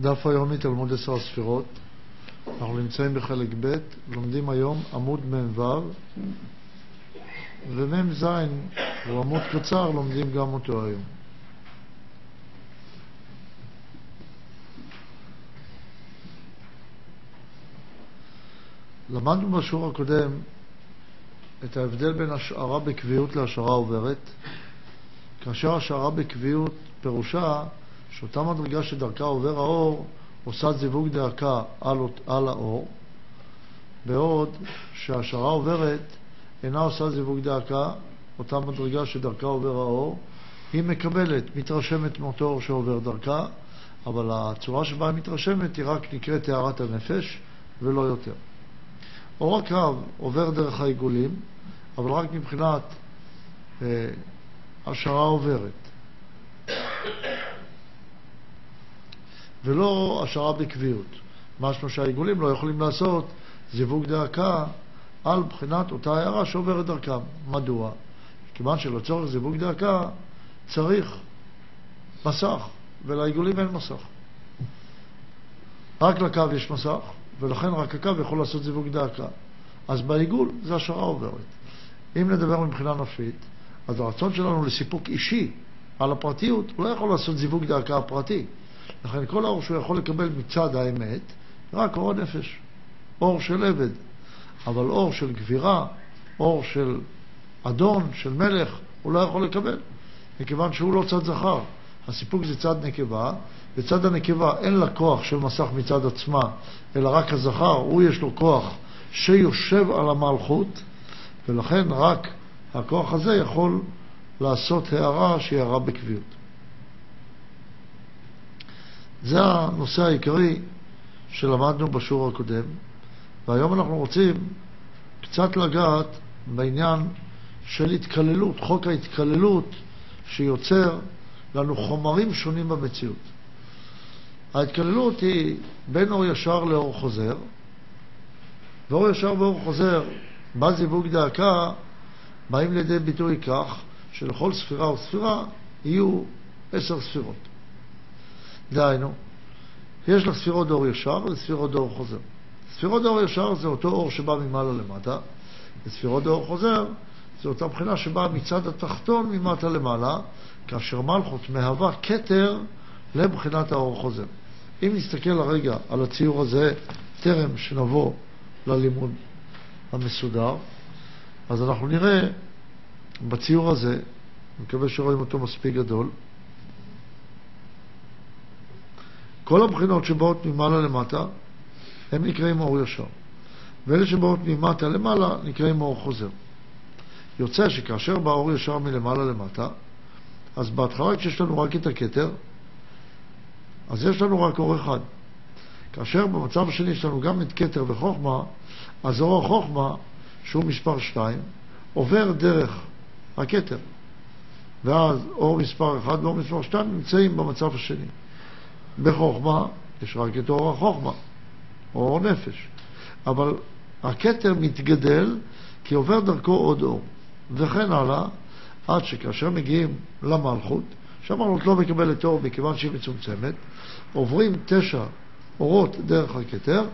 דף היומי תלמוד עשר הספירות. אנחנו נמצאים בחלק ב', לומדים היום עמוד מ"ו ומ"ז הוא עמוד קצר, לומדים גם אותו היום. למדנו בשיעור הקודם את ההבדל בין השערה בקביעות להשערה עוברת, כאשר השערה בקביעות פירושה שאותה מדרגה שדרכה עובר האור עושה זיווג דרכה על, על האור, בעוד שהשערה עוברת אינה עושה זיווג דרכה, אותה מדרגה שדרכה עובר האור, היא מקבלת, מתרשמת מאותו אור שעובר דרכה, אבל הצורה שבה היא מתרשמת היא רק נקראת טהרת הנפש ולא יותר. אור הקו עובר דרך העיגולים, אבל רק מבחינת אה, השערה עוברת. ולא השערה בקביעות. משמע שהעיגולים לא יכולים לעשות זיווג דרכה על בחינת אותה הערה שעוברת דרכם. מדוע? כיוון שלצורך זיווג דרכה צריך מסך, ולעיגולים אין מסך. רק לקו יש מסך, ולכן רק הקו יכול לעשות זיווג דרכה. אז בעיגול זה השערה עוברת. אם נדבר מבחינה נפשית, אז הרצון שלנו לסיפוק אישי על הפרטיות, הוא לא יכול לעשות זיווג דרכה הפרטי. לכן כל האור שהוא יכול לקבל מצד האמת, רק אור הנפש, אור של עבד. אבל אור של גבירה, אור של אדון, של מלך, הוא לא יכול לקבל, מכיוון שהוא לא צד זכר. הסיפוק זה צד נקבה, וצד הנקבה אין לה כוח של מסך מצד עצמה, אלא רק הזכר, הוא יש לו כוח שיושב על המלכות, ולכן רק הכוח הזה יכול לעשות הערה שהיא הערה בקביעות. זה הנושא העיקרי שלמדנו בשיעור הקודם, והיום אנחנו רוצים קצת לגעת בעניין של התקללות, חוק ההתקללות שיוצר לנו חומרים שונים במציאות. ההתקללות היא בין אור ישר לאור חוזר, ואור ישר ואור חוזר בזיווג דאקה באים לידי ביטוי כך שלכל ספירה וספירה יהיו עשר ספירות. דהיינו, יש לך ספירות דור ישר וספירות דור חוזר. ספירות דור ישר זה אותו אור שבא ממעלה למטה, וספירות דור חוזר זה אותה בחינה שבאה מצד התחתון ממטה למעלה, כאשר מלכות מהווה כתר לבחינת האור חוזר. אם נסתכל לרגע על הציור הזה, טרם שנבוא ללימוד המסודר, אז אנחנו נראה בציור הזה, אני מקווה שרואים אותו מספיק גדול, כל הבחינות שבאות ממעלה למטה, הם נקראים אור ישר. ואלה שבאות ממטה למעלה נקראים אור חוזר. יוצא שכאשר בא אור ישר מלמעלה למטה, אז בהתחלה כשיש לנו רק את הכתר, אז יש לנו רק אור אחד. כאשר במצב השני יש לנו גם את כתר וחוכמה, אז אור החוכמה, שהוא מספר 2, עובר דרך הכתר. ואז אור מספר 1 ואור מספר 2 נמצאים במצב השני. בחוכמה יש רק את אור החוכמה, אור נפש. אבל הכתר מתגדל כי עובר דרכו עוד אור. וכן הלאה, עד שכאשר מגיעים למלכות, שהמלכות לא מקבלת אור מכיוון שהיא מצומצמת, עוברים תשע אורות דרך הכתר,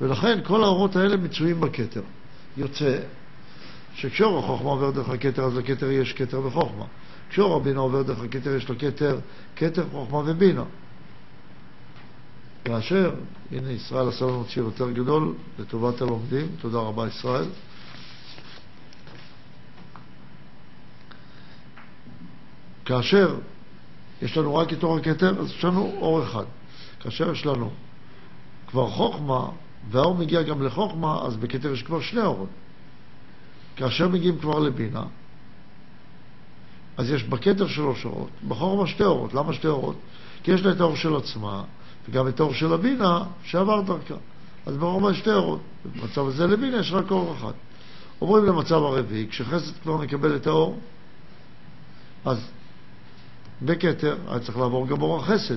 ולכן כל האורות האלה מצויים בכתר. יוצא שכשאור החוכמה עובר דרך הכתר, אז לכתר יש כתר וחוכמה. כשאור הבינה עובר דרך הכתר, יש לכתר כתר, חוכמה ובינה. כאשר, הנה ישראל עשה לנו ציר יותר גדול לטובת הלומדים, תודה רבה ישראל. כאשר יש לנו רק את אור הכתר, אז יש לנו אור אחד. כאשר יש לנו כבר חוכמה, והאור מגיע גם לחוכמה, אז בכתר יש כבר שני אורות. כאשר מגיעים כבר לבינה, אז יש בכתר שלוש אורות, בחוכמה שתי אורות. למה שתי אורות? כי יש לה את האור של עצמה, וגם את האור של הבינה שעבר דרכה. אז ברור שתי אורות. במצב הזה לבינה יש רק אור אחד. עוברים למצב הרביעי, כשחסד כבר מקבל את האור, אז בכתר היה צריך לעבור גם אור החסד.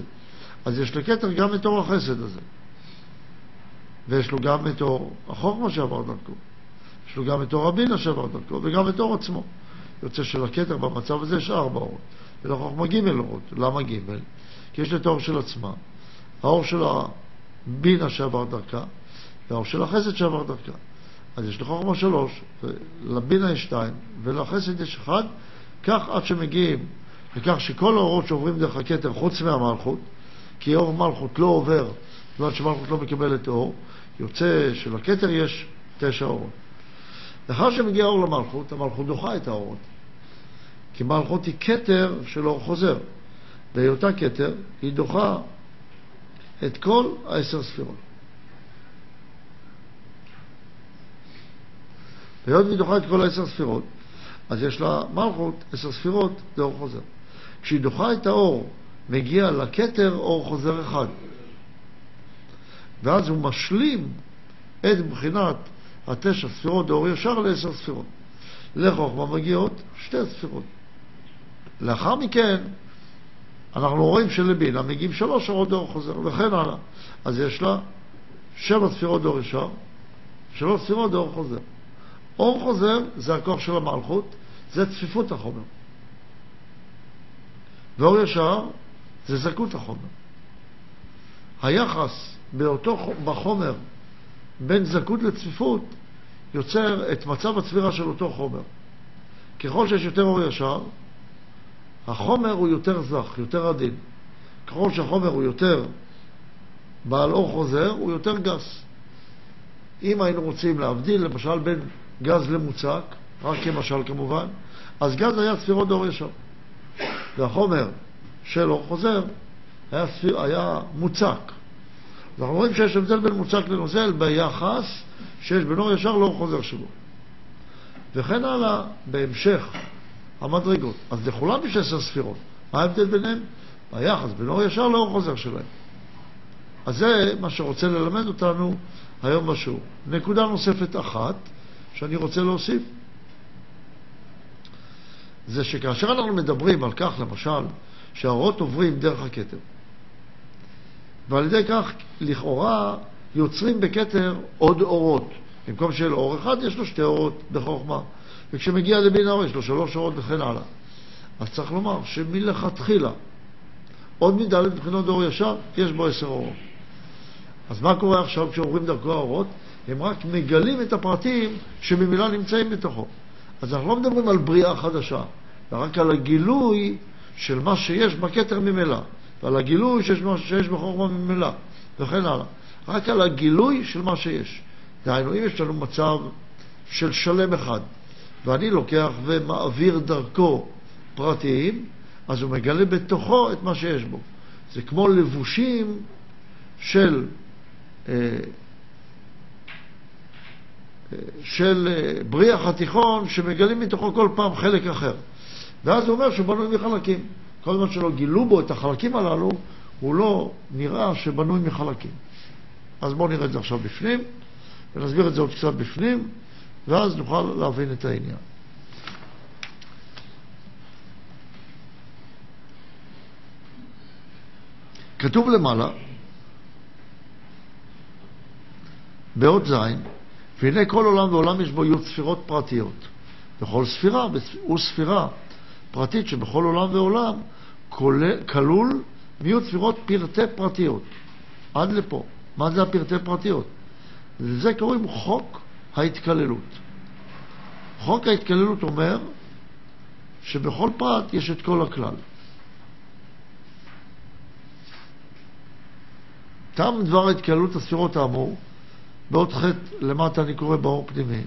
אז יש לכתר גם את אור החסד הזה. ויש לו גם את אור החוכמה שעבר דרכו. יש לו גם את אור הבינה שעבר דרכו, וגם את אור עצמו. יוצא שלכתר במצב הזה יש ארבע אורות. ולחוכמה ג' אורות. למה ג'? כי יש את האור של עצמה, האור של הבינה שעבר דרכה, והאור של החסד שעבר דרכה. אז יש לחוכמה שלוש, לבינה יש שתיים, ולחסד יש אחד, כך עד שמגיעים לכך שכל האורות שעוברים דרך הכתר, חוץ מהמלכות, כי אור מלכות לא עובר, אומרת שמלכות לא מקבלת אור, יוצא שלכתר יש תשע אורות. לאחר שמגיע האור למלכות, המלכות דוחה את האורות. כי מלכות היא כתר של אור חוזר. בהיותה כתר, היא דוחה את כל העשר ספירות. והיות והיא דוחה את כל העשר ספירות, אז יש לה מלכות, עשר ספירות, זה אור חוזר. כשהיא דוחה את האור, מגיע לכתר אור חוזר אחד. ואז הוא משלים את בחינת התשע ספירות דאור ישר לעשר ספירות. לחוכמה מגיעות שתי ספירות. לאחר מכן, אנחנו רואים שלבינה מגיעים שלוש אורות דאור חוזר, וכן הלאה. אז יש לה שבע ספירות דאור ישר, שלוש ספירות דאור חוזר. אור חוזר זה הכוח של המלכות, זה צפיפות החומר. ואור ישר זה זכות החומר. היחס באותו, בחומר בין זכות לצפיפות יוצר את מצב הצבירה של אותו חומר. ככל שיש יותר אור ישר, החומר הוא יותר זך, יותר עדין. ככל שהחומר הוא יותר בעל אור חוזר, הוא יותר גס. אם היינו רוצים להבדיל, למשל, בין גז למוצק, רק כמשל כמובן, אז גז היה ספירות דור ישר. והחומר של אור חוזר היה, ספיר, היה מוצק. אנחנו רואים שיש הבדל בין מוצק לנוזל ביחס שיש בין אור ישר לאור חוזר שלו. וכן הלאה, בהמשך המדרגות. אז לכולם יש עשר ספירות. מה ההבדל ביניהם? ביחס בין אור ישר לאור חוזר שלהם. אז זה מה שרוצה ללמד אותנו היום בשיעור. נקודה נוספת אחת שאני רוצה להוסיף, זה שכאשר אנחנו מדברים על כך, למשל, שהאורות עוברים דרך הכתר, ועל ידי כך, לכאורה, יוצרים בכתר עוד אורות. במקום שיהיה לו אור אחד, יש לו שתי אורות בחוכמה. וכשמגיע לבין יש לו שלוש אורות וכן הלאה. אז צריך לומר שמלכתחילה, עוד מדלת מבחינות אור ישר, יש בו עשר אורות. אז מה קורה עכשיו כשעוברים דרכו האורות? הם רק מגלים את הפרטים שממילא נמצאים בתוכו. אז אנחנו לא מדברים על בריאה חדשה, אלא רק על הגילוי של מה שיש בכתר ממילא, ועל הגילוי שיש, שיש בחוכמה ממילא, וכן הלאה. רק על הגילוי של מה שיש. דהיינו, אם יש לנו מצב של שלם אחד, ואני לוקח ומעביר דרכו פרטים, אז הוא מגלה בתוכו את מה שיש בו. זה כמו לבושים של, אה, אה, של אה, בריח התיכון שמגלים מתוכו כל פעם חלק אחר. ואז הוא אומר שהוא בנוי מחלקים. כל זמן שלא גילו בו את החלקים הללו, הוא לא נראה שבנוי מחלקים. אז בואו נראה את זה עכשיו בפנים, ונסביר את זה עוד קצת בפנים, ואז נוכל להבין את העניין. כתוב למעלה, באות ז', והנה כל עולם ועולם יש בו י' ספירות פרטיות. וכל ספירה הוא ספירה פרטית שבכל עולם ועולם כלול מיעוט ספירות פרטי פרטיות. עד לפה. מה זה הפרטי פרטיות? לזה קוראים חוק ההתקללות. חוק ההתקללות אומר שבכל פרט יש את כל הכלל. תם דבר ההתקללות הספירות האמור, בעוד חטא למטה אני קורא באור פנימי.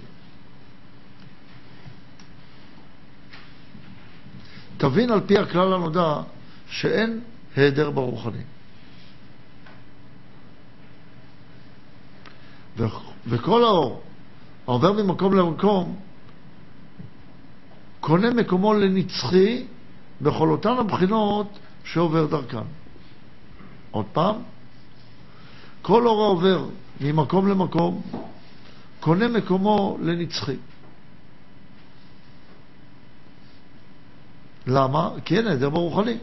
תבין על פי הכלל הנודע שאין היעדר ברוחני. וכל האור העובר ממקום למקום קונה מקומו לנצחי בכל אותן הבחינות שעובר דרכן. עוד פעם, כל אור העובר ממקום למקום קונה מקומו לנצחי. למה? כי אין עדר ברוחני.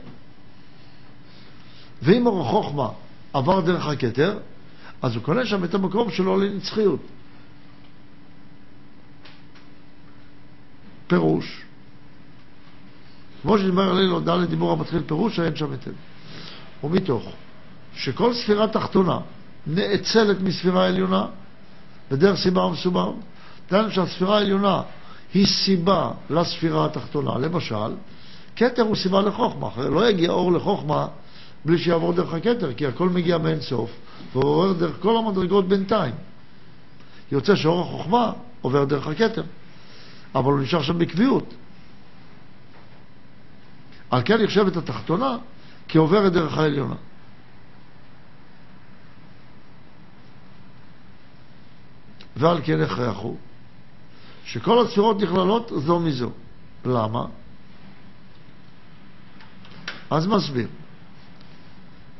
ואם אור החוכמה עבר דרך הכתר, אז הוא קונה שם את המקום שלו לנצחיות. פירוש, כמו שדיבר עלינו ד' דיבור המתחיל פירוש, אין שם היטב. ומתוך שכל ספירה תחתונה נאצלת מספירה עליונה בדרך סיבה ומסובב. דהיינו שהספירה העליונה היא סיבה לספירה התחתונה. למשל, כתר הוא סיבה לחוכמה, לא יגיע אור לחוכמה בלי שיעבור דרך הכתר, כי הכל מגיע מאין סוף, והוא עובר דרך כל המדרגות בינתיים. יוצא שאור החוכמה עובר דרך הכתר, אבל הוא נשאר שם בקביעות. על כן נחשבת התחתונה כעוברת דרך העליונה. ועל כן הכרח הוא שכל הספירות נכללות זו מזו. למה? אז מסביר.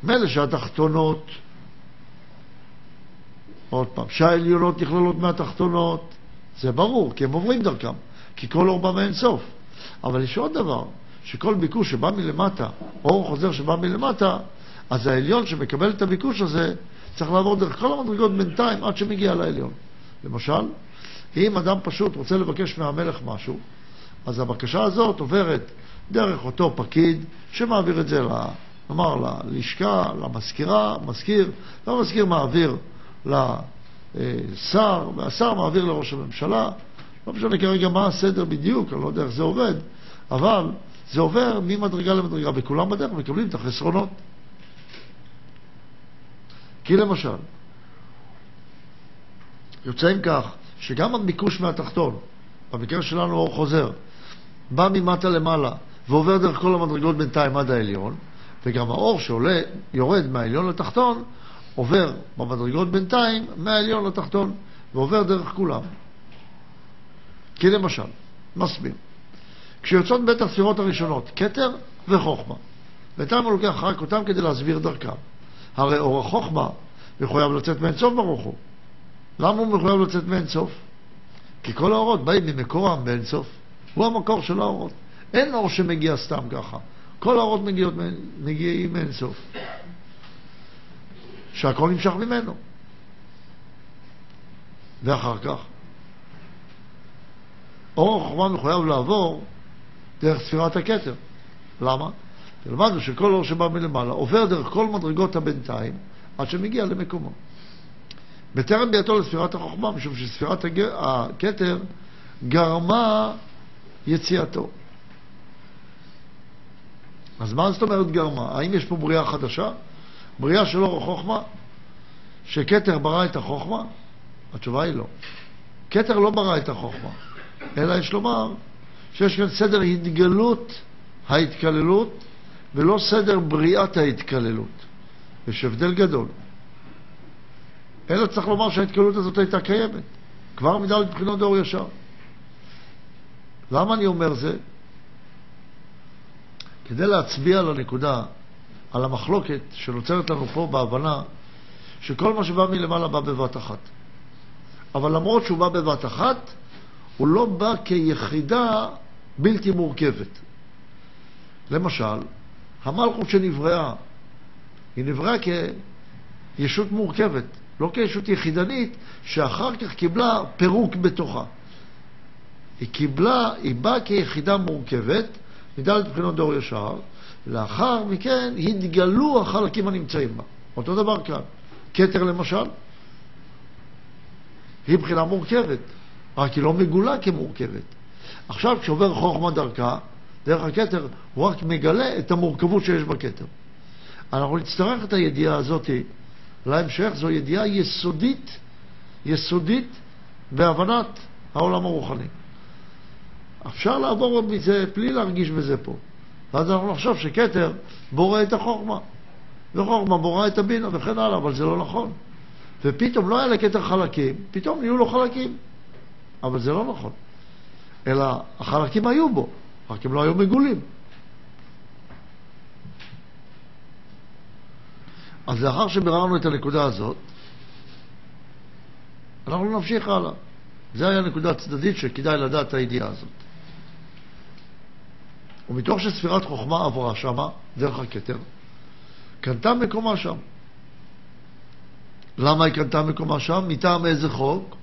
מילא שהתחתונות, עוד פעם, שהעליונות נכללות מהתחתונות, זה ברור, כי הם עוברים דרכם, כי כל אור בא מאין סוף. אבל יש עוד דבר, שכל ביקוש שבא מלמטה, אור חוזר שבא מלמטה, אז העליון שמקבל את הביקוש הזה צריך לעבור דרך כל המדרגות בינתיים עד שמגיע לעליון. למשל, אם אדם פשוט רוצה לבקש מהמלך משהו, אז הבקשה הזאת עוברת דרך אותו פקיד שמעביר את זה, נאמר, ללשכה, למזכירה, מזכיר, והמזכיר מעביר לשר, והשר מעביר לראש הממשלה. לא משנה כרגע מה הסדר בדיוק, אני לא יודע איך זה עובד, אבל זה עובר ממדרגה למדרגה, וכולם בדרך מקבלים את החסרונות. כי למשל, יוצא עם כך שגם הביקוש מהתחתון, במקרה שלנו אור חוזר, בא ממטה למעלה ועובר דרך כל המדרגות בינתיים עד העליון, וגם האור שעולה, יורד מהעליון לתחתון, עובר במדרגות בינתיים מהעליון לתחתון, ועובר דרך כולם. כי למשל, מסביר, כשיוצאות בית הספירות הראשונות, כתר וחוכמה, בינתיים הוא לוקח רק אותם כדי להסביר דרכם. הרי אור החוכמה מחויב לצאת מאינסוף ברוך הוא. למה הוא מחויב לצאת מאינסוף? כי כל האורות באים ממקורם באינסוף. הוא המקור של האורות. אין אור שמגיע סתם ככה. כל האורות מגיעים מאינסוף. שהכל נמשך ממנו. ואחר כך, אור החוכמה מחויב לעבור דרך ספירת הכתר. למה? למדנו שכל אור שבא מלמעלה עובר דרך כל מדרגות הבינתיים עד שמגיע למקומו. בטרם ביאתו לספירת החוכמה, משום שספירת הכתר גרמה יציאתו. אז מה זאת אומרת גרמה? האם יש פה בריאה חדשה? בריאה של אור החוכמה? שכתר ברא את החוכמה? התשובה היא לא. כתר לא ברא את החוכמה, אלא יש לומר שיש כאן סדר התגלות ההתקללות ולא סדר בריאת ההתקללות. יש הבדל גדול. אלא צריך לומר שההתקללות הזאת הייתה קיימת, כבר מדלת בחינות דור ישר. למה אני אומר זה? כדי להצביע על הנקודה, על המחלוקת שנוצרת לנו פה בהבנה שכל מה שבא מלמעלה בא בבת אחת. אבל למרות שהוא בא בבת אחת, הוא לא בא כיחידה בלתי מורכבת. למשל, המלכות שנבראה, היא נבראה כישות מורכבת. לא כישות יחידנית, שאחר כך קיבלה פירוק בתוכה. היא קיבלה, היא באה כיחידה מורכבת, מדלת בחינות דור ישר, לאחר מכן התגלו החלקים הנמצאים בה. אותו דבר כאן. כתר למשל, היא בחינה מורכבת, רק היא לא מגולה כמורכבת. עכשיו כשעובר חוכמה דרכה, דרך הכתר, הוא רק מגלה את המורכבות שיש בכתר. אנחנו נצטרך את הידיעה הזאתי להמשך זו ידיעה יסודית, יסודית בהבנת העולם הרוחני. אפשר לעבור מזה בלי להרגיש בזה פה. ואז אנחנו נחשוב שכתר בורא את החוכמה, וחוכמה בורא את הבינה וכן הלאה, אבל זה לא נכון. ופתאום לא היה לכתר חלקים, פתאום נהיו לו חלקים. אבל זה לא נכון. אלא החלקים היו בו, רק הם לא היו מגולים. אז לאחר שביררנו את הנקודה הזאת, אנחנו נמשיך הלאה. זה היה נקודה צדדית שכדאי לדעת את הידיעה הזאת. ומתוך שספירת חוכמה עברה שמה, דרך הכתר, קנתה מקומה שם. למה היא קנתה מקומה שם? מטעם איזה חוק?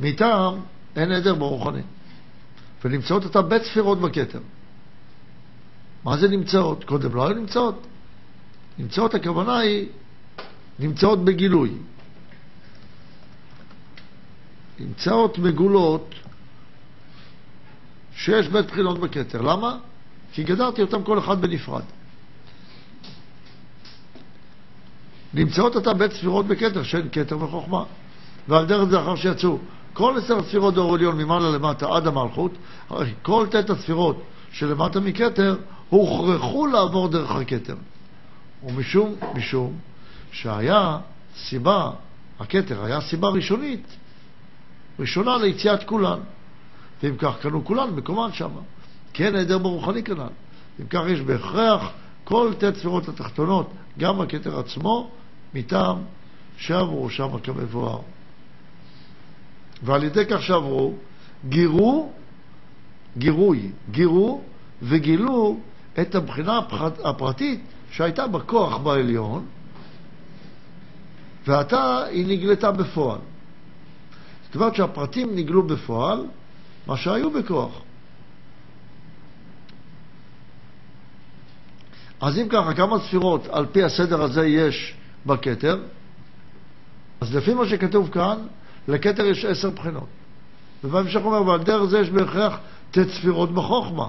מטעם אין עדר ברוחני. ונמצאות אותה בית ספירות בכתר. מה זה נמצאות? קודם לא היו נמצאות. נמצאות הכוונה היא נמצאות בגילוי. נמצאות מגולות שיש בית בחינות בכתר. למה? כי גדרתי אותם כל אחד בנפרד. נמצאות אותם בית ספירות בכתר, שאין כתר וחוכמה. ועל דרך זה אחר שיצאו כל עשר הספירות דור עליון ממעלה למטה עד המלכות, כל ט' הספירות שלמטה מכתר הוכרחו לעבור דרך הכתר. ומשום, משום שהיה סיבה, הכתר היה סיבה ראשונית, ראשונה ליציאת כולן. ואם כך קנו כולן מקומן שם. כן, העדר ברוחני כנ"ל. אם כך יש בהכרח כל ט' ספירות התחתונות, גם הכתר עצמו, מטעם שעברו שם כמבואר. ועל ידי כך שעברו, גירו, גירוי, גירו וגילו את הבחינה הפרטית שהייתה בכוח בעליון, ועתה היא נגלתה בפועל. זאת אומרת שהפרטים נגלו בפועל, מה שהיו בכוח. אז אם ככה, כמה ספירות על פי הסדר הזה יש בכתר? אז לפי מה שכתוב כאן, לכתר יש עשר בחינות. ובהמשך אומר, ועל דרך זה יש בהכרח ט' ספירות בחוכמה.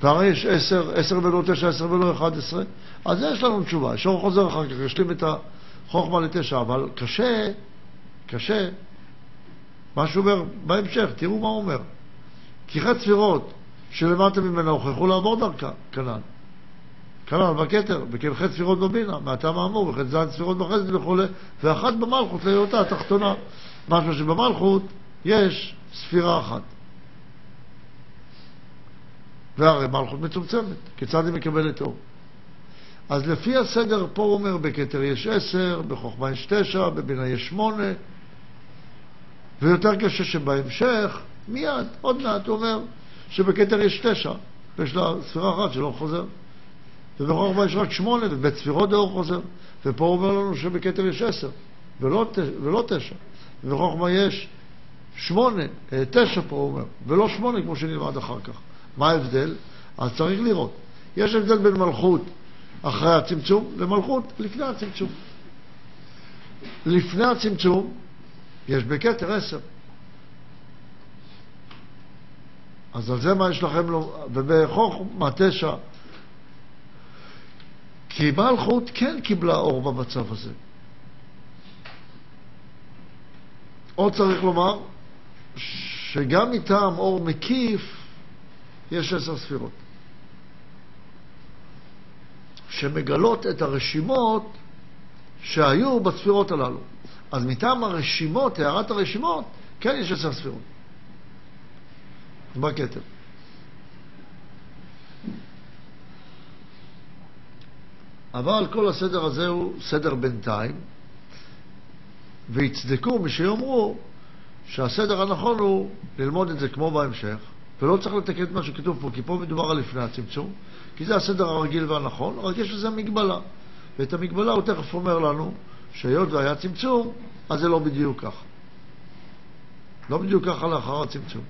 והרי יש עשר, עשר ולא תשע, עשר ולא אחד עשרה, אז יש לנו תשובה. שור חוזר אחר כך, ישלים את החוכמה לתשע, אבל קשה, קשה, מה שהוא אומר בהמשך, תראו מה הוא אומר. חטא ספירות שלמטה ממנה הוכרחו לעבור דרכה, כנ"ל. כנ"ל בכתר, וכן חטא ספירות בבינה, מהטעם האמור, וכן זין ספירות בחסד וכו', ואחת במלכות להיותה התחתונה. משמע שבמלכות יש ספירה אחת. והרי מלכות מצומצמת, כיצד היא מקבלת אור? אז לפי הסדר פה הוא אומר, בכתר יש עשר, בחוכמה יש תשע, בבינה יש שמונה, ויותר קשה שבהמשך, מיד, עוד מעט הוא אומר שבכתר יש תשע, ויש לה ספירה אחת שלא חוזר. ובחוכמה יש רק שמונה, ובית ספירות דאור חוזר. ופה הוא אומר לנו שבכתר יש עשר, ולא, ולא תשע. ובחוכמה יש שמונה, אה, תשע פה הוא אומר, ולא שמונה כמו שנלמד אחר כך. מה ההבדל? אז צריך לראות. יש הבדל בין מלכות אחרי הצמצום למלכות לפני הצמצום. לפני הצמצום יש בכתר עשר. אז על זה מה יש לכם, לא... ובחוכמה תשע. כי מלכות כן קיבלה אור במצב הזה. עוד צריך לומר שגם מטעם אור מקיף יש עשר ספירות, שמגלות את הרשימות שהיו בספירות הללו. אז מטעם הרשימות, הערת הרשימות, כן יש עשר ספירות. בכתר. אבל כל הסדר הזה הוא סדר בינתיים, ויצדקו מי שיאמרו שהסדר הנכון הוא ללמוד את זה כמו בהמשך, ולא צריך לתקן את מה שכתוב פה, כי פה מדובר על לפני הצמצום, כי זה הסדר הרגיל והנכון, רק יש לזה מגבלה. ואת המגבלה הוא תכף אומר לנו, שהיות והיה צמצום, אז זה לא בדיוק ככה. לא בדיוק ככה לאחר הצמצום.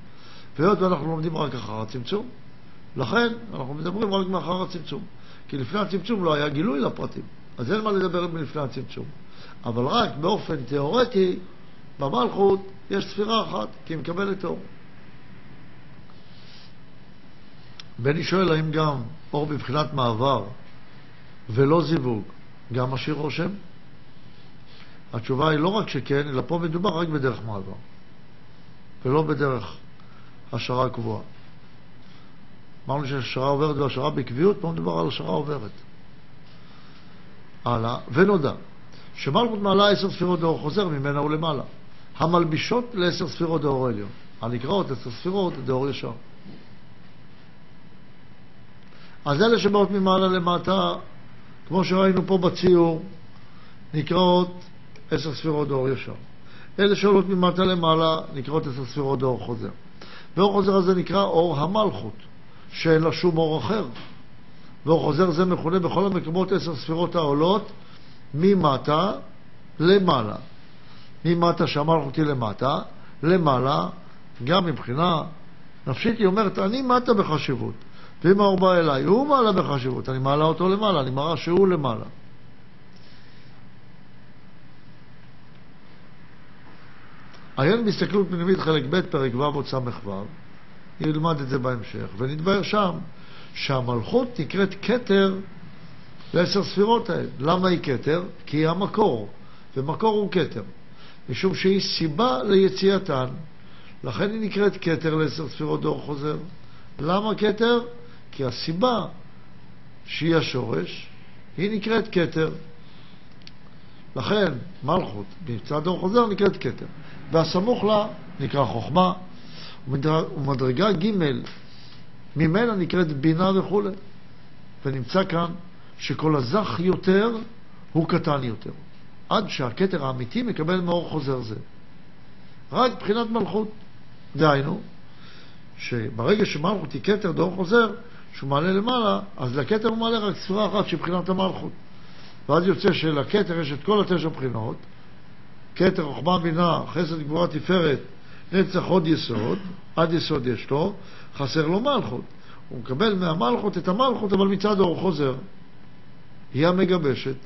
והיות ואנחנו לומדים רק אחר הצמצום, לכן אנחנו מדברים רק מאחר הצמצום. כי לפני הצמצום לא היה גילוי לפרטים, אז אין מה לדבר מלפני הצמצום. אבל רק באופן תיאורטי, במלכות יש ספירה אחת, כי היא מקבלת אור. בני שואל האם גם אור בבחינת מעבר ולא זיווג גם משאיר רושם? התשובה היא לא רק שכן, אלא פה מדובר רק בדרך מעבר, ולא בדרך השערה קבועה. אמרנו שהשערה עוברת והשערה בקביעות, פה מדובר על השערה עוברת. הלאה, ונודע שמלכות מעלה עשר ספירות דאור חוזר ממנה ולמעלה, המלבישות לעשר ספירות דאור עליון, הנקראות עשר ספירות דאור ישר. אז אלה שבאות ממעלה למטה, כמו שראינו פה בציור, נקראות עשר ספירות דאור ישר. אלה שעולות ממטה למעלה נקראות עשר ספירות דאור חוזר. ואור חוזר הזה נקרא אור המלכות, שאין לה שום אור אחר. ואור חוזר זה מכונה בכל המקומות עשר ספירות העולות ממטה למעלה. ממטה שהמלכות היא למטה, למעלה, גם מבחינה נפשית היא אומרת, אני מטה בחשיבות. ואם האור בא אליי, הוא מעלה בחשיבות, אני מעלה אותו למעלה, אני מראה שהוא למעלה. עיין בהסתכלות פנימית חלק ב' פרק ו' עוד ס"ו, נלמד את זה בהמשך, ונתבהר שם שהמלכות נקראת כתר לעשר ספירות האלה. למה היא כתר? כי היא המקור, ומקור הוא כתר, משום שהיא סיבה ליציאתן. לכן היא נקראת כתר לעשר ספירות דור חוזר. למה כתר? כי הסיבה שהיא השורש, היא נקראת כתר. לכן מלכות מצד דור חוזר נקראת כתר. והסמוך לה נקרא חוכמה, ומדרגה ג' ממנה נקראת בינה וכו'. ונמצא כאן שכל הזך יותר הוא קטן יותר, עד שהכתר האמיתי מקבל מאור חוזר זה. רק מבחינת מלכות. דהיינו, שברגע שמלכות היא כתר דור חוזר, שהוא מעלה למעלה, אז לכתר הוא מעלה רק ספירה אחת שהיא מבחינת המלכות. ואז יוצא שלכתר יש את כל התשע בחינות, כתר, חוכמה, בינה, חסד, גבורה, תפארת, נצח, עוד יסוד, עד יסוד יש לו, חסר לו מלכות. הוא מקבל מהמלכות את המלכות, אבל מצד אור חוזר. היא המגבשת.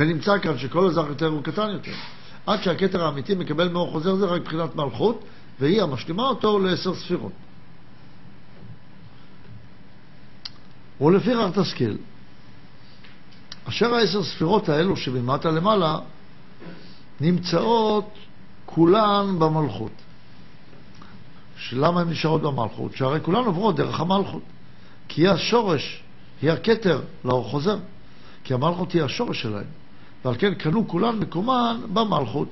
ונמצא כאן שכל אזרח יותר הוא קטן יותר. עד שהכתר האמיתי מקבל מאור חוזר זה רק מבחינת מלכות, והיא המשלימה אותו לעשר ספירות. ולפיכך תשכיל. אשר העשר ספירות האלו שממטה למעלה נמצאות כולן במלכות. למה הן נשארות במלכות? שהרי כולן עוברות דרך המלכות. כי היא השורש, היא הכתר לאור חוזר. כי המלכות היא השורש שלהם. ועל כן קנו כולן מקומן במלכות.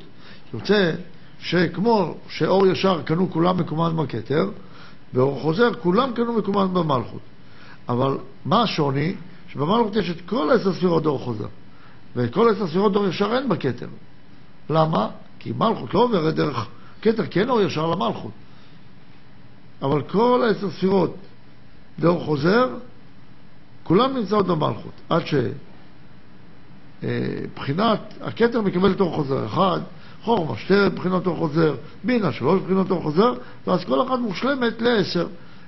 יוצא שכמו שאור ישר קנו כולם מקומן בכתר, באור חוזר כולם קנו מקומן במלכות. אבל מה השוני? שבמלכות יש את כל עשר ספירות דור חוזר. וכל עשר ספירות דור ישר אין בכתר. למה? כי מלכות לא עוברת דרך כתר, כי אין אור ישר למלכות. אבל כל העשר ספירות דור חוזר, כולן נמצאות במלכות. עד שבחינת הכתר מקבלת אור חוזר אחד, חורמה שתי בחינות אור חוזר, בינה שלוש בחינות אור חוזר, ואז כל אחת מושלמת לעשר.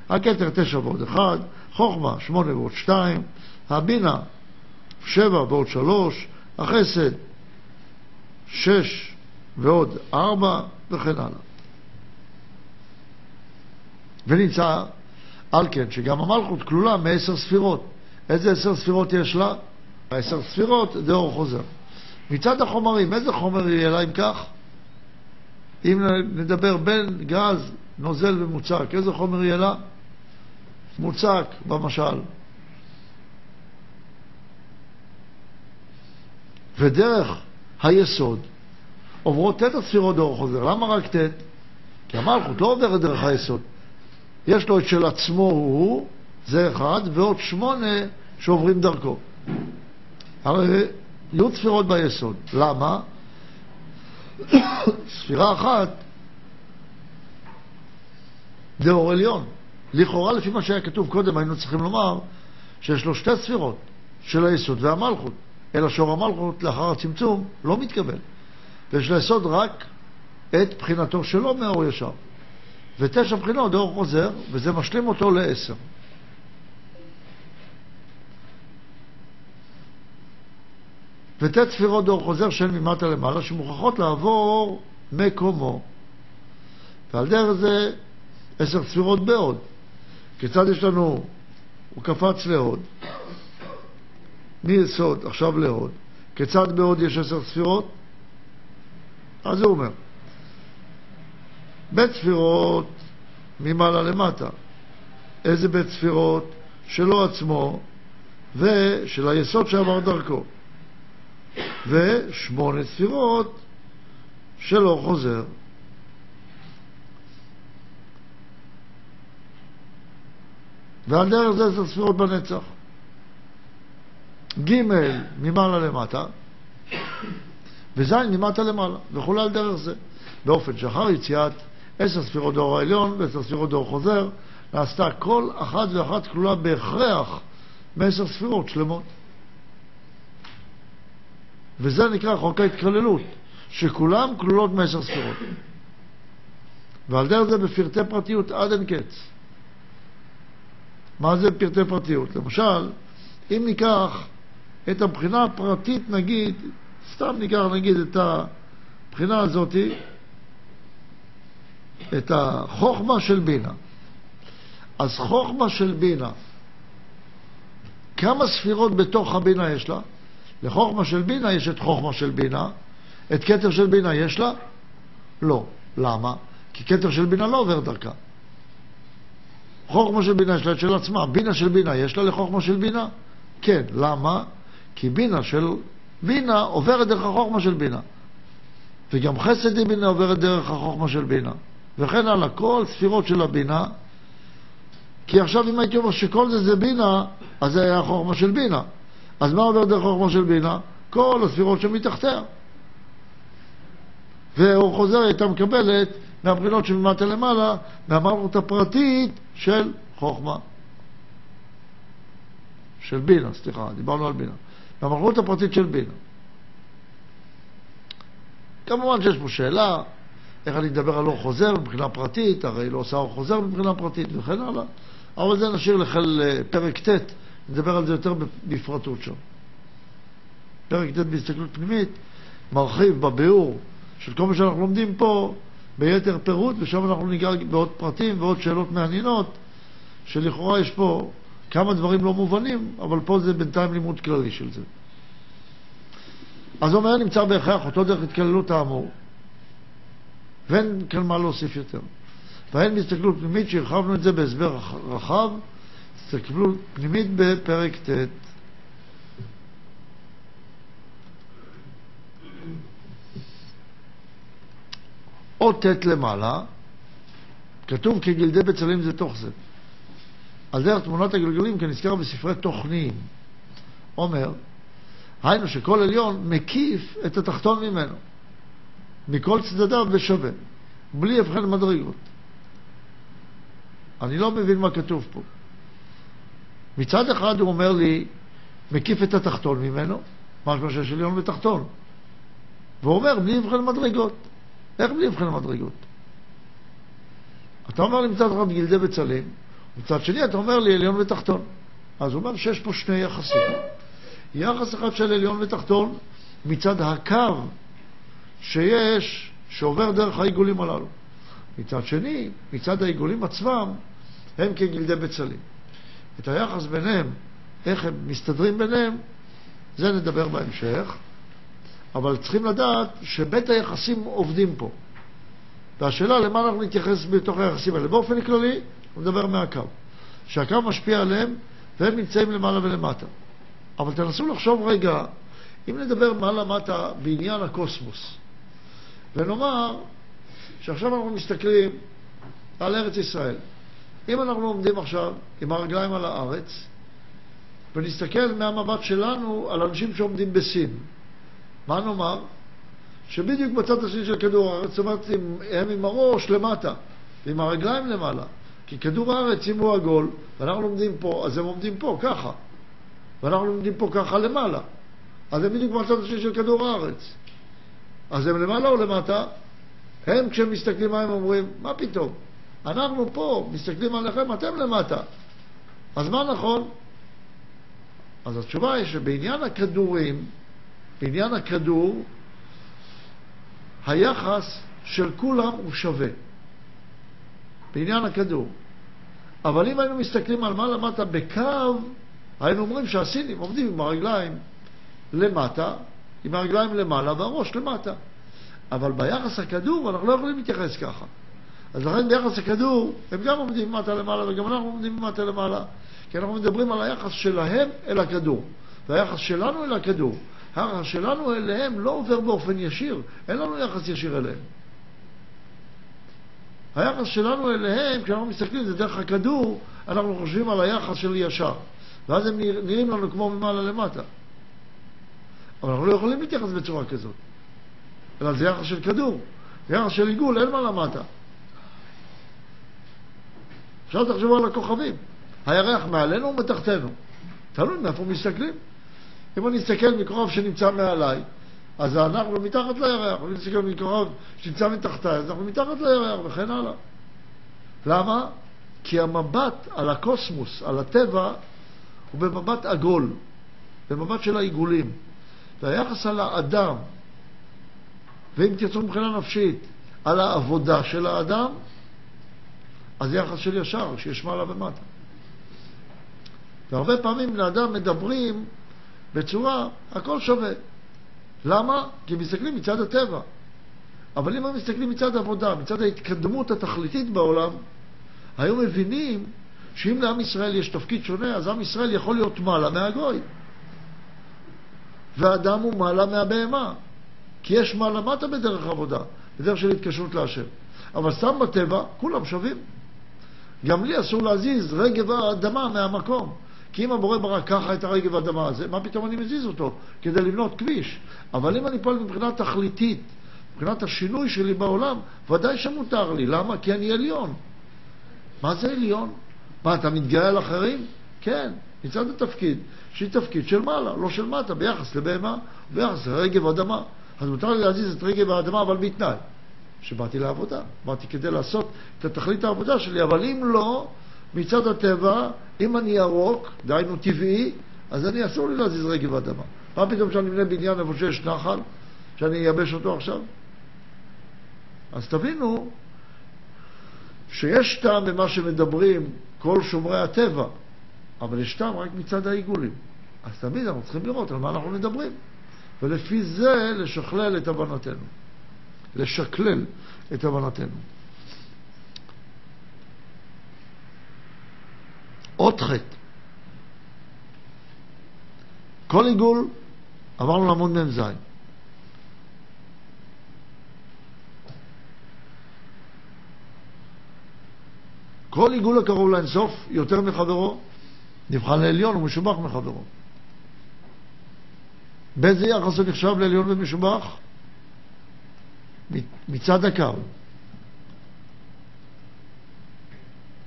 הכתר תשע ועוד אחד, חוכמה שמונה ועוד שתיים, הבינה שבע ועוד שלוש, החסד שש ועוד ארבע וכן הלאה. ונמצא על כן שגם המלכות כלולה מעשר ספירות. איזה עשר ספירות יש לה? העשר ספירות זה אור חוזר. מצד החומרים, איזה חומר יהיה לה אם כך? אם נדבר בין גז, נוזל ומוצק, איזה חומר יהיה לה? מוצק, במשל. ודרך היסוד עוברות ט' הספירות דור חוזר. למה רק ט'? כי המלכות לא עוברת דרך היסוד. יש לו את של עצמו הוא, זה אחד, ועוד שמונה שעוברים דרכו. הרי יהיו ספירות ביסוד. למה? ספירה אחת זה אור עליון. לכאורה, לפי מה שהיה כתוב קודם, היינו צריכים לומר שיש לו שתי ספירות, של היסוד והמלכות. אלא שאור המלכות לאחר הצמצום לא מתקבל. ויש ליסוד רק את בחינתו שלו מאור ישר. ותשע בחינות דור חוזר, וזה משלים אותו לעשר. ותת ספירות דור חוזר שהן ממטה למעלה, שמוכרחות לעבור מקומו. ועל דרך זה עשר ספירות בעוד. כיצד יש לנו, הוא קפץ להוד, מיסוד עכשיו להוד, כיצד בעוד יש עשר ספירות? אז הוא אומר, בית ספירות ממעלה למטה. איזה בית ספירות? שלו עצמו ושל היסוד שעבר דרכו. ושמונה ספירות שלא חוזר. ועל דרך זה עשר ספירות בנצח. ג' ממעלה למטה, וז' ממטה למעלה, וכולי על דרך זה. באופן שאחר יציאת עשר ספירות דור העליון ועשר ספירות דור חוזר, נעשתה כל אחת ואחת כלולה בהכרח מעשר ספירות שלמות. וזה נקרא חוק ההתקללות, שכולם כלולות מעשר ספירות. ועל דרך זה בפרטי פרטיות עד אין קץ. מה זה פרטי פרטיות? למשל, אם ניקח את הבחינה הפרטית, נגיד, סתם ניקח נגיד את הבחינה הזאת, את החוכמה של בינה. אז חוכמה של בינה, כמה ספירות בתוך הבינה יש לה? לחוכמה של בינה יש את חוכמה של בינה, את כתר של בינה יש לה? לא. למה? כי כתר של בינה לא עובר דרכה. חוכמה של בינה יש לה את של עצמה. בינה של בינה יש לה לחוכמה של בינה? כן. למה? כי בינה של בינה עוברת דרך החוכמה של בינה. וגם חסד עם בינה עוברת דרך החוכמה של בינה. וכן הלאה, כל ספירות של הבינה. כי עכשיו אם הייתי אומר שכל זה זה בינה, אז זה היה החוכמה של בינה. אז מה עובר דרך החוכמה של בינה? כל הספירות שמתחתיה. והוא חוזר, הייתה מקבלת מהבחינות שממטה למעלה, מהמלכות הפרטית של חוכמה. של בינה, סליחה, דיברנו על בינה. מהמלכות הפרטית של בינה. כמובן שיש פה שאלה, איך אני אדבר על אור חוזר מבחינה פרטית, הרי לא עושה אור חוזר מבחינה פרטית וכן הלאה, אבל זה נשאיר לכל אה, פרק ט', נדבר על זה יותר בפרטות שם. פרק ט' בהסתכלות פנימית מרחיב בביאור של כל מה שאנחנו לומדים פה ביתר פירוט, ושם אנחנו ניגע בעוד פרטים ועוד שאלות מעניינות, שלכאורה יש פה כמה דברים לא מובנים, אבל פה זה בינתיים לימוד כללי של זה. אז אומר נמצא בהכרח אותו דרך התקללות האמור, ואין כאן מה להוסיף יותר. והן בהסתכלות פנימית שהרחבנו את זה בהסבר רחב, הסתכלות פנימית בפרק ט'. או ט' למעלה, כתוב כגלדי בצלים זה תוך זה. על דרך תמונת הגלגלים כנזכר בספרי תוכניים. אומר, היינו שכל עליון מקיף את התחתון ממנו, מכל צדדיו בשווה, בלי הבחן מדרגות. אני לא מבין מה כתוב פה. מצד אחד הוא אומר לי, מקיף את התחתון ממנו, משמע שיש עליון ותחתון. והוא אומר, בלי הבחן מדרגות. איך בלי הבחן מדרגות? אתה אומר לי מצד אחד גלדי בצלים, מצד שני אתה אומר לי עליון ותחתון. אז הוא אומר שיש פה שני יחסים. יחס אחד של עליון ותחתון מצד הקו שיש, שעובר דרך העיגולים הללו. מצד שני, מצד העיגולים עצמם, הם כגלדי בצלים. את היחס ביניהם, איך הם מסתדרים ביניהם, זה נדבר בהמשך, אבל צריכים לדעת שבית היחסים עובדים פה. והשאלה למה אנחנו נתייחס בתוך היחסים האלה. באופן כללי, הוא מדבר מהקו. שהקו משפיע עליהם והם נמצאים למעלה ולמטה. אבל תנסו לחשוב רגע, אם נדבר מעלה-מטה בעניין הקוסמוס, ונאמר שעכשיו אנחנו מסתכלים על ארץ ישראל. אם אנחנו עומדים עכשיו עם הרגליים על הארץ, ונסתכל מהמבט שלנו על אנשים שעומדים בסין, מה נאמר? שבדיוק בצד השני של כדור הארץ, זאת אומרת, הם עם הראש למטה, ועם הרגליים למעלה. כי כדור הארץ, אם הוא עגול, ואנחנו עומדים פה, אז הם עומדים פה, ככה. ואנחנו עומדים פה ככה למעלה. אז הם בדיוק בצד השני של כדור הארץ. אז הם למעלה או למטה? הם, כשהם מסתכלים מה הם אומרים, מה פתאום? אנחנו פה, מסתכלים עליכם, אתם למטה. אז מה נכון? אז התשובה היא שבעניין הכדורים, בעניין הכדור, היחס של כולם הוא שווה. בעניין הכדור. אבל אם היינו מסתכלים על מה למטה בקו, היינו אומרים שהסינים עומדים עם הרגליים למטה, עם הרגליים למעלה והראש למטה. אבל ביחס הכדור אנחנו לא יכולים להתייחס ככה. אז לכן ביחס הכדור הם גם עומדים ממטה למעלה וגם אנחנו עומדים ממטה למעלה. כי אנחנו מדברים על היחס שלהם אל הכדור, והיחס שלנו אל הכדור. היחס שלנו אליהם לא עובר באופן ישיר, אין לנו יחס ישיר אליהם. היחס שלנו אליהם, כשאנחנו מסתכלים, זה דרך הכדור, אנחנו חושבים על היחס של ישר. ואז הם נראים לנו כמו ממעלה למטה. אבל אנחנו לא יכולים להתייחס בצורה כזאת. אלא זה יחס של כדור. יחס של עיגול, אין מה למטה. עכשיו תחשבו על הכוכבים. הירח מעלינו ומתחתנו. תלוי מאיפה מסתכלים. אם אני אסתכל מכוכב שנמצא מעליי, אז אנחנו מתחת לירח, ואם נסתכל מקרוב שנמצא מתחתיי, אז אנחנו מתחת לירח וכן הלאה. למה? כי המבט על הקוסמוס, על הטבע, הוא במבט עגול, במבט של העיגולים. והיחס על האדם, ואם תרצו מבחינה נפשית, על העבודה של האדם, אז יחס של ישר, שיש מעלה ומטה. והרבה פעמים לאדם מדברים בצורה, הכל שווה. למה? כי מסתכלים מצד הטבע. אבל אם הם מסתכלים מצד העבודה, מצד ההתקדמות התכליתית בעולם, היו מבינים שאם לעם ישראל יש תפקיד שונה, אז עם ישראל יכול להיות מעלה מהגוי. והאדם הוא מעלה מהבהמה. כי יש מעלה מטה בדרך העבודה, בדרך של התקשרות להשם. אבל סתם בטבע, כולם שווים. גם לי אסור להזיז רגב האדמה מהמקום. כי אם הבורא ברא ככה את הרגב האדמה הזה, מה פתאום אני מזיז אותו? כדי לבנות כביש. אבל אם אני פועל מבחינה תכליתית, מבחינת השינוי שלי בעולם, ודאי שמותר לי. למה? כי אני עליון. מה זה עליון? מה, אתה מתגאה על אחרים? כן, מצד התפקיד, שהיא תפקיד של מעלה, לא של מטה, ביחס לבהמה, ביחס לרגב אדמה. אז מותר לי להזיז את רגב האדמה, אבל בתנאי. שבאתי לעבודה. באתי כדי לעשות את התכלית העבודה שלי, אבל אם לא, מצד הטבע, אם אני ירוק, דהיינו טבעי, אז אני אסור לי להזיז רגב אדמה. מה פתאום שאני אבנה בניין איפה שיש נחל, שאני אייבש אותו עכשיו? אז תבינו שיש טעם במה שמדברים כל שומרי הטבע, אבל יש טעם רק מצד העיגולים. אז תמיד אנחנו צריכים לראות על מה אנחנו מדברים, ולפי זה לשכלל את הבנתנו. לשקלל את הבנתנו. עוד חטא. כל עיגול, עברנו לעמוד מ"ז. כל עיגול הקרוב לאינסוף יותר מחברו, נבחן לעליון ומשובח מחברו. באיזה יחס הוא נחשב לעליון ומשובח? מצד הקו.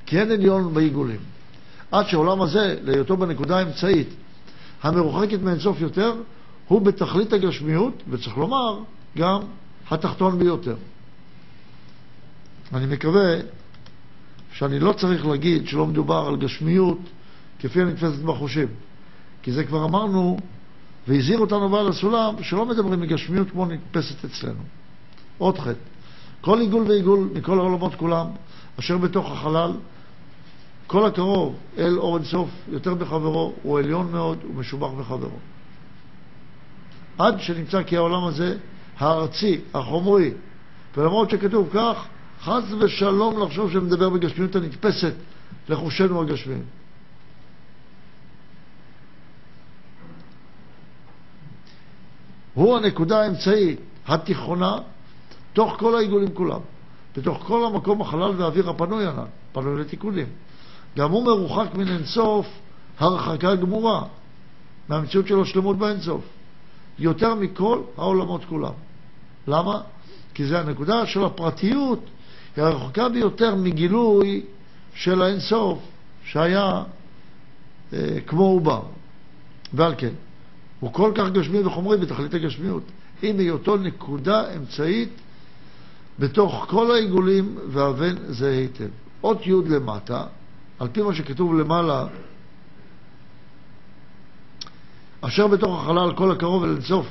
כי אין עליון בעיגולים. עד שהעולם הזה, להיותו בנקודה האמצעית המרוחקת מאינסוף יותר, הוא בתכלית הגשמיות, וצריך לומר, גם התחתון ביותר. אני מקווה שאני לא צריך להגיד שלא מדובר על גשמיות כפי הנתפסת בחושים. כי זה כבר אמרנו, והזהיר אותנו בעל הסולם, שלא מדברים מגשמיות כמו נתפסת אצלנו. עוד חטא. כל עיגול ועיגול מכל העולמות כולם, אשר בתוך החלל, כל הקרוב אל אור אינסוף יותר מחברו, הוא עליון מאוד ומשובח מחברו. עד שנמצא כי העולם הזה הארצי, החומרי, ולמרות שכתוב כך, חס ושלום לחשוב שמדבר בגשמיות הנתפסת לחושינו הגשמיים. הוא הנקודה האמצעית, התיכונה, תוך כל העיגולים כולם, בתוך כל המקום החלל והאוויר הפנוי ענן, פנוי לתיקונים. גם הוא מרוחק מן אינסוף הרחקה גמורה, מהמציאות של השלמות באינסוף, יותר מכל העולמות כולם. למה? כי זה הנקודה של הפרטיות, היא הרחוקה ביותר מגילוי של האינסוף, שהיה אה, כמו עובר. ועל כן, הוא כל כך גשמי וחומרי בתכלית הגשמיות, עם היותו נקודה אמצעית בתוך כל העיגולים והבן זה היטב. אות י' למטה, על פי מה שכתוב למעלה, אשר בתוך החלל כל הקרוב אל אינסוף,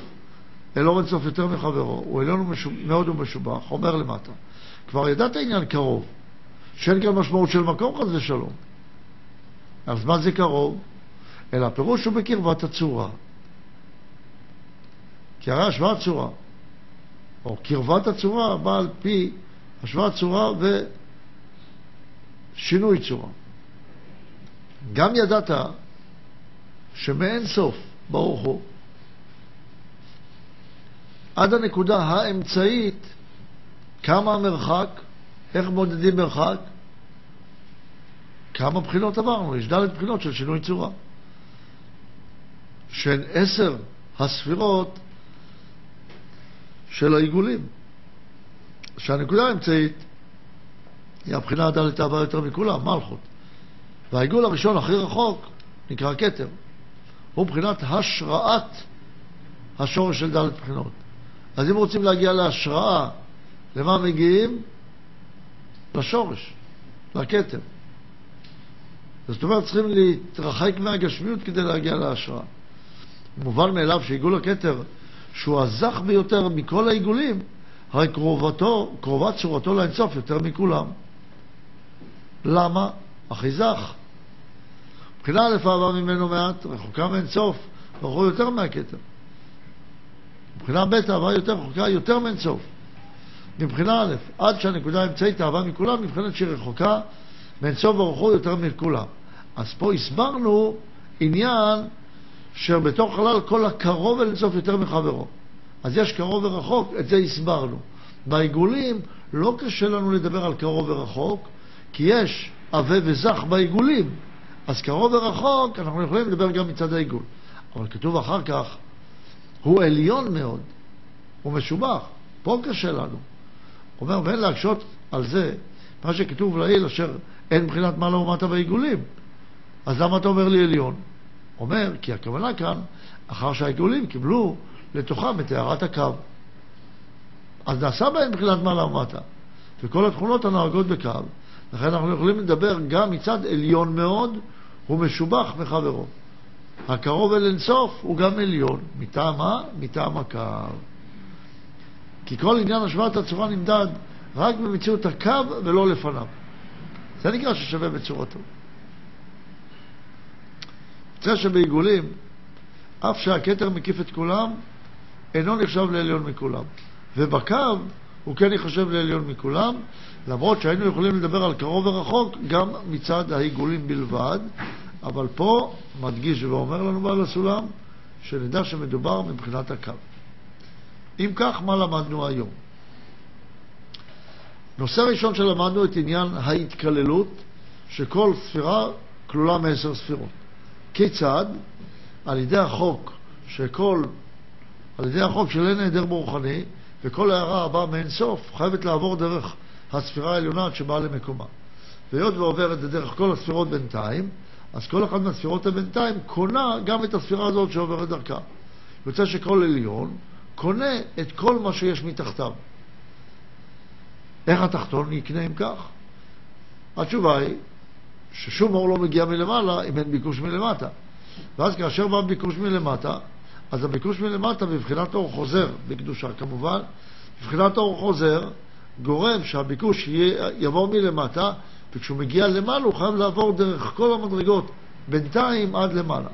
אל אור אינסוף יותר מחברו, הוא עליון מאוד ומשובח, אומר למטה. כבר ידעת עניין קרוב, שאין כאן משמעות של מקום חס ושלום. אז מה זה קרוב? אלא הפירוש הוא בקרבת הצורה. כי הרי השוואת צורה, או קרבת הצורה, באה על פי השוואת צורה ושינוי צורה. גם ידעת שמאין סוף, ברוך הוא, עד הנקודה האמצעית, כמה המרחק, איך מודדים מרחק, כמה בחינות עברנו, יש ד' בחינות של שינוי צורה. שהן עשר הספירות של העיגולים. שהנקודה האמצעית היא הבחינה הדלת הבאה יותר מכולם, מלכות. והעיגול הראשון הכי רחוק נקרא כתר. הוא מבחינת השראת השורש של דלת בחינות. אז אם רוצים להגיע להשראה, למה מגיעים? לשורש, לכתר. זאת אומרת, צריכים להתרחק מהגשמיות כדי להגיע להשראה. מובן מאליו שעיגול הכתר, שהוא הזך ביותר מכל העיגולים, הרי קרובתו, קרובת צורתו לאינסוף יותר מכולם. למה? הכי זך. מבחינה א' אהבה ממנו מעט, רחוקה מאינסוף, רחוק יותר מהכתר. מבחינה ב' אהבה יותר רחוקה יותר מאינסוף. מבחינה א', עד שהנקודה האמצעית אהבה מכולם, מבחינת שהיא רחוקה מאינסוף ברוך יותר מכולם. אז פה הסברנו עניין שבתוך חלל כל הקרוב אל אינסוף יותר מחברו. אז יש קרוב ורחוק, את זה הסברנו. בעיגולים לא קשה לנו לדבר על קרוב ורחוק, כי יש עבה וזך בעיגולים. אז קרוב ורחוק, אנחנו יכולים לדבר גם מצד העיגול. אבל כתוב אחר כך, הוא עליון מאוד, הוא משובח. פה קשה לנו. הוא אומר, ואין להקשות על זה, מה שכתוב לעיל, אשר אין מבחינת מעלה ומטה בעיגולים. אז למה אתה אומר לי עליון? אומר, כי הכוונה כאן, אחר שהעיגולים קיבלו לתוכם את הערת הקו. אז נעשה בהם מבחינת מעלה ומטה. וכל התכונות הנוהגות בקו, לכן אנחנו יכולים לדבר גם מצד עליון מאוד, הוא משובח מחברו. הקרוב אל אינסוף הוא גם עליון. מטעם מה? מטעם הקו. כי כל עניין השוואת הצורה נמדד רק במציאות הקו ולא לפניו. זה נקרא ששווה בצורתו. זה שבעיגולים, אף שהכתר מקיף את כולם, אינו נחשב לעליון מכולם. ובקו הוא כן ייחשב לעליון מכולם, למרות שהיינו יכולים לדבר על קרוב ורחוק גם מצד העיגולים בלבד, אבל פה מדגיש ואומר לנו בעל הסולם, שנדע שמדובר מבחינת הקו. אם כך, מה למדנו היום? נושא ראשון שלמדנו את עניין ההתקללות, שכל ספירה כלולה מעשר ספירות. כיצד? על ידי החוק שכל, על ידי החוק של אין היעדר ברוחני, וכל הערה הבאה מאין סוף חייבת לעבור דרך הספירה העליונה עד שבאה למקומה. והיות ועוברת דרך כל הספירות בינתיים, אז כל אחת מהספירות הבינתיים קונה גם את הספירה הזאת שעוברת דרכה. יוצא שכל עליון קונה את כל מה שיש מתחתיו. איך התחתון יקנה אם כך? התשובה היא ששום אור לא מגיע מלמעלה אם אין ביקוש מלמטה. ואז כאשר בא ביקוש מלמטה, אז הביקוש מלמטה בבחינת אור חוזר, בקדושה כמובן, בבחינת אור חוזר גורם שהביקוש יבוא מלמטה, וכשהוא מגיע למעלה הוא חייב לעבור דרך כל המדרגות, בינתיים עד למעלה.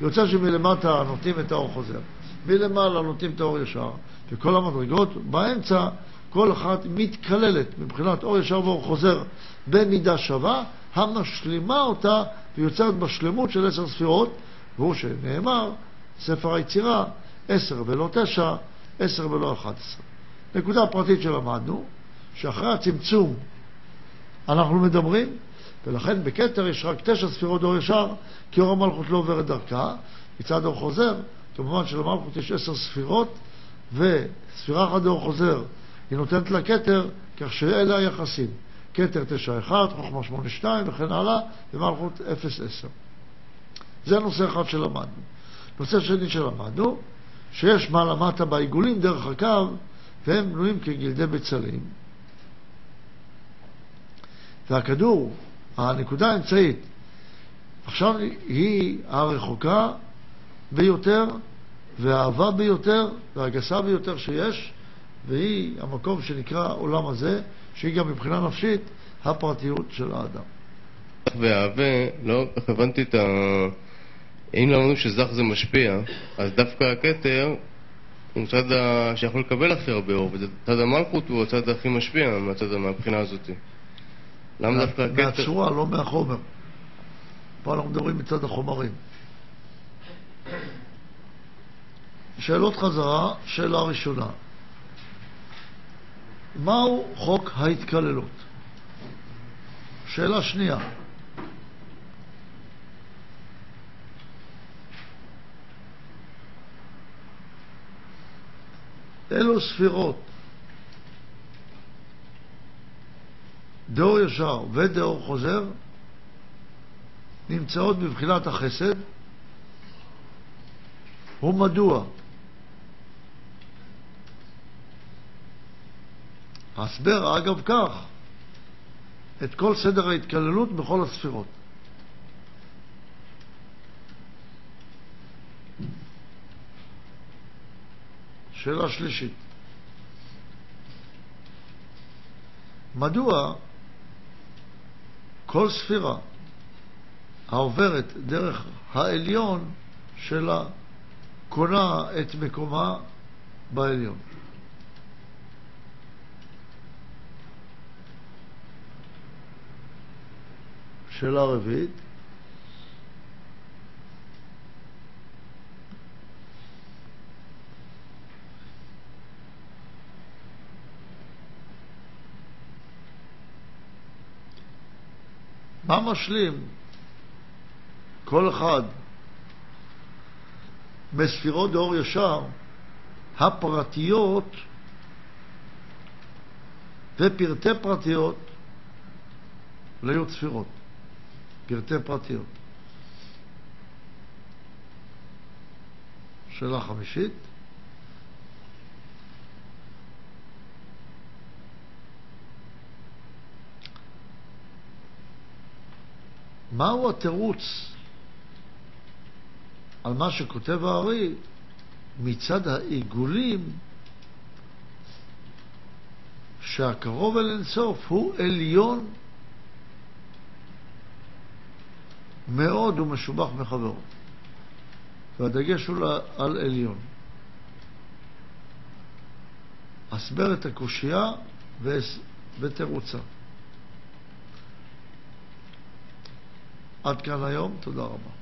יוצא שמלמטה נותנים את האור חוזר, מלמעלה נותנים את האור ישר, וכל המדרגות באמצע כל אחת מתקללת מבחינת אור ישר ואור חוזר במידה שווה, המשלימה אותה ויוצרת בשלמות של עשר ספירות, והוא שנאמר, ספר היצירה, עשר ולא תשע, עשר ולא אחת עשרה. נקודה פרטית שלמדנו, שאחרי הצמצום אנחנו מדברים, ולכן בכתר יש רק תשע ספירות אור ישר, כי אור המלכות לא עוברת דרכה. מצד אור חוזר, כמובן שלמלכות יש עשר ספירות, וספירה אחת אור חוזר היא נותנת לה כתר, כך שאלה היחסים. כתר תשע אחד, חוכמה שמונה שתיים וכן הלאה, ומלכות אפס עשר. זה נושא אחד שלמדנו. נושא שני שלמדנו, שיש מעלה-מטה בעיגולים דרך הקו, והם בנויים כגלדי בצלים. והכדור, הנקודה האמצעית, עכשיו היא הרחוקה ביותר, והאהבה ביותר, והגסה ביותר שיש, והיא המקום שנקרא עולם הזה, שהיא גם מבחינה נפשית הפרטיות של האדם. והאהבה, לא הבנתי את ה... אם למדנו שזך זה משפיע, אז דווקא הכתר הוא צד שיכול לקבל הכי הרבה אור, וצד המלכות הוא הצד הכי משפיע מהצד, מהבחינה הזאת. למה דווקא הכתר? מהצורה, לא מהחומר. פה אנחנו מדברים מצד החומרים. שאלות חזרה, שאלה ראשונה. מהו חוק ההתקללות? שאלה שנייה, אלו ספירות, דאור ישר ודאור חוזר, נמצאות בבחינת החסד, ומדוע? הסבר, אגב כך, את כל סדר ההתקללות בכל הספירות. שאלה שלישית. מדוע כל ספירה העוברת דרך העליון שלה קונה את מקומה בעליון? שאלה רביעית. מה משלים כל אחד בספירות דאור ישר הפרטיות ופרטי פרטיות ליוד ספירות, פרטי פרטיות. שאלה חמישית. מהו התירוץ על מה שכותב הארי מצד העיגולים שהקרוב אל אינסוף הוא עליון מאוד ומשובח מחברו. והדגש הוא על עליון. הסבר את הקושייה ותירוצה. עד כאן היום, תודה רבה.